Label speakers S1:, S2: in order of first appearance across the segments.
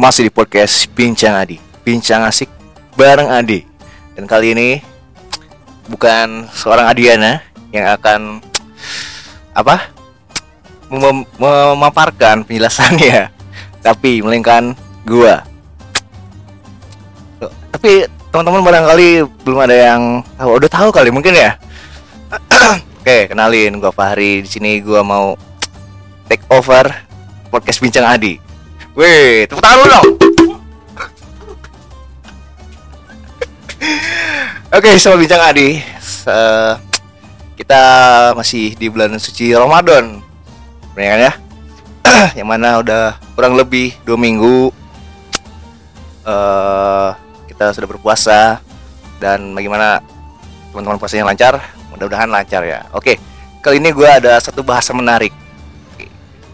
S1: masih di podcast Bincang Adi, Bincang Asik bareng Adi. Dan kali ini bukan seorang Adiana yang akan apa? Mem memaparkan penjelasannya, tapi melainkan gua. Tapi teman-teman barangkali belum ada yang tahu, udah tahu kali mungkin ya. Oke, kenalin gua Fahri. Di sini gua mau take over podcast Bincang Adi. Wih, tepuk tangan dulu dong. Oke, sama Bincang Adi. Kita masih di bulan suci Ramadan. Benar kan ya? Yang mana udah kurang lebih dua minggu eh kita sudah berpuasa dan bagaimana teman-teman puasanya lancar? Mudah-mudahan lancar ya. Oke, kali ini gue ada satu bahasa menarik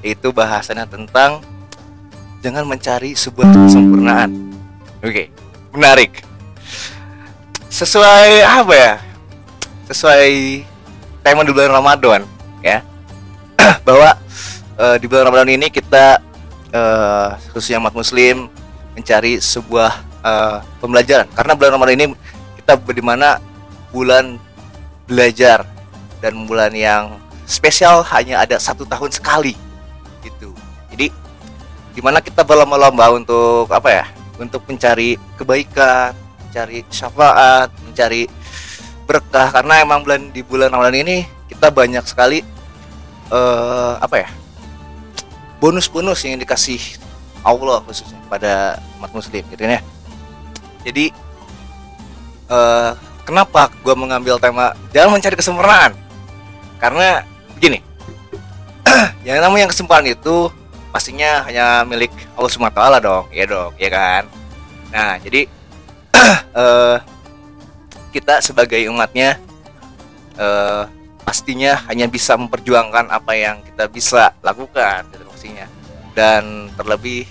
S1: yaitu bahasanya tentang jangan mencari sebuah kesempurnaan. Oke, menarik. Sesuai apa ya? Sesuai tema di bulan Ramadan, ya. Bahwa eh, di bulan Ramadan ini kita eh, khususnya umat Muslim mencari sebuah eh, pembelajaran. Karena bulan Ramadan ini kita bagaimana bulan belajar dan bulan yang spesial hanya ada satu tahun sekali di mana kita berlomba-lomba untuk apa ya untuk mencari kebaikan mencari syafaat mencari berkah? Karena emang bulan di bulan Ramadan ini kita banyak sekali eh apa ya bonus-bonus yang dikasih Allah khususnya pada umat muslim gitu ya. Jadi eh kenapa gue mengambil tema jangan mencari kesempurnaan? Karena begini yang namanya kesempurnaan itu pastinya hanya milik Allah SWT dong. Ya dong ya kan? Nah jadi eh, kita sebagai umatnya eh, pastinya hanya bisa memperjuangkan apa yang kita bisa lakukan gitu maksudnya dan terlebih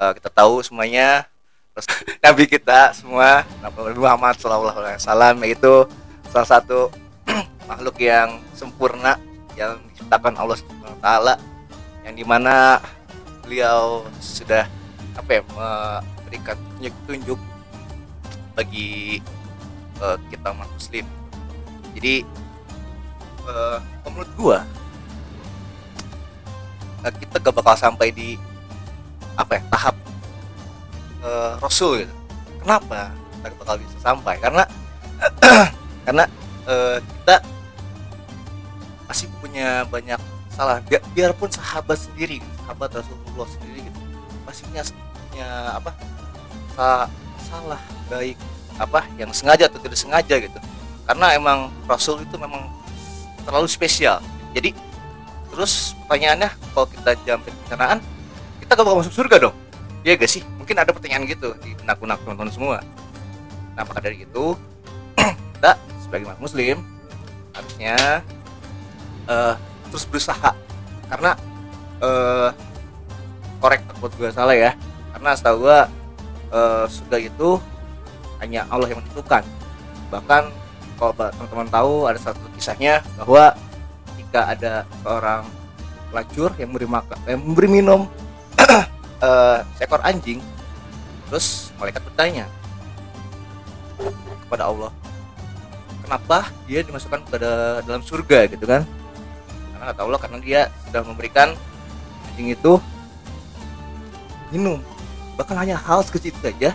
S1: eh, kita tahu semuanya terus Nabi kita semua Nabi Muhammad SAW yaitu salah satu makhluk yang sempurna yang diciptakan Allah Subhanahu taala yang di mana beliau sudah apa ya memberikan tunjuk-tunjuk bagi eh, kita umat muslim. Jadi eh, menurut gua eh, kita gak bakal sampai di apa ya tahap eh, Rasul gitu. Kenapa kita gak bakal bisa sampai? Karena karena eh, kita masih punya banyak salah. Bi biarpun sahabat sendiri sahabat Rasulullah sendiri gitu masih punya, punya apa sa- salah baik apa yang sengaja atau tidak sengaja gitu. Karena emang Rasul itu memang terlalu spesial. Jadi terus pertanyaannya kalau kita jam perencanaan kita gak bakal masuk surga dong. Iya gak sih? Mungkin ada pertanyaan gitu di benak-benak teman-teman semua. Nah maka dari itu kita sebagai umat muslim harusnya eh, terus berusaha. Karena eh korek takut gue salah ya. Karena setahu gue eh, surga itu hanya Allah yang menentukan. Bahkan kalau teman-teman tahu ada satu kisahnya bahwa jika ada seorang pelacur yang memberi makan yang memberi minum eh, seekor anjing terus malaikat bertanya kepada Allah kenapa dia dimasukkan ke da- dalam surga? Gitu kan kata Allah karena dia sudah memberikan anjing itu minum. Bahkan hanya hal sekecil itu aja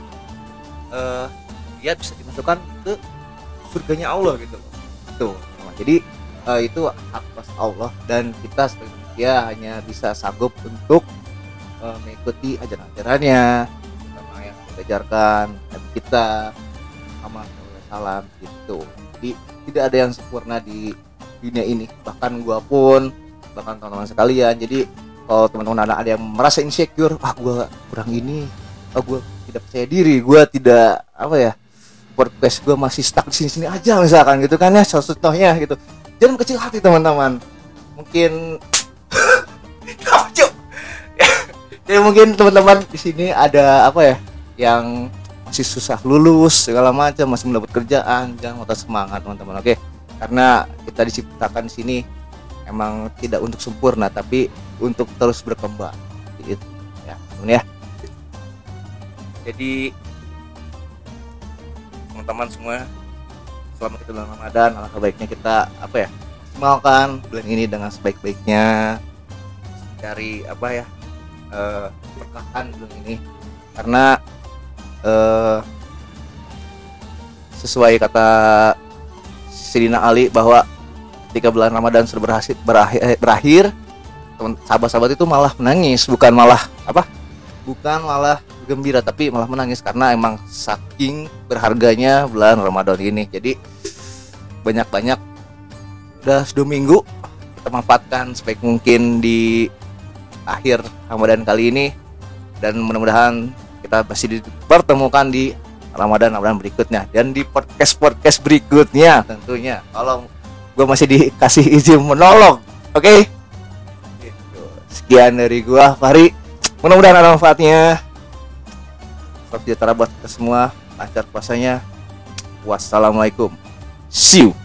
S1: eh, dia bisa dimasukkan ke surganya Allah gitu loh. Tuh jadi eh, itu hak atas Allah dan kita sebagai manusia hanya bisa sanggup untuk eh, mengikuti ajaran-ajarannya sama yang diajarkan Nabi kita sama salam gitu. Jadi tidak ada yang sempurna di dunia ini. Bahkan gua pun bahkan teman-teman sekalian. Jadi kalau teman-teman anak ada yang merasa insecure ah gua kurang ini ah gua tidak percaya diri gua tidak apa ya podcast gua masih stuck di sini-sini aja misalkan gitu kan ya contohnya gitu. Jangan kecil hati teman-teman. Mungkin Cuk? jadi mungkin teman-teman di sini ada apa ya yang masih susah lulus segala macam masih mendapat kerjaan jangan patah semangat teman-teman oke karena kita diciptakan di sini emang tidak untuk sempurna tapi untuk terus berkembang. Gitu. Ya ya. Jadi teman-teman semua selama kita bulan Ramadan. Alangkah baiknya kita apa ya maksimalkan bulan ini dengan sebaik-baiknya. Cari apa ya eh, berkahan bulan ini. Karena eh, sesuai kata Sidina Ali bahwa ketika bulan Ramadan sudah berhasil berakhir, eh, berakhir. Teman sahabat-sahabat itu malah menangis bukan malah apa? Bukan malah gembira tapi malah menangis karena emang saking berharganya bulan Ramadan ini. Jadi banyak-banyak udah dua minggu kita manfaatkan sebaik mungkin di akhir Ramadan kali ini. Dan mudah-mudahan kita masih dipertemukan di Ramadan Ramadan berikutnya. Dan di podcast podcast berikutnya tentunya. Kalau gue masih dikasih izin menolong oke? Okay? Gitu. sekian dari gua Fahri. Mudah-mudahan ada manfaatnya. Sejahtera buat kita semua. Lancar puasanya. Wassalamualaikum. See you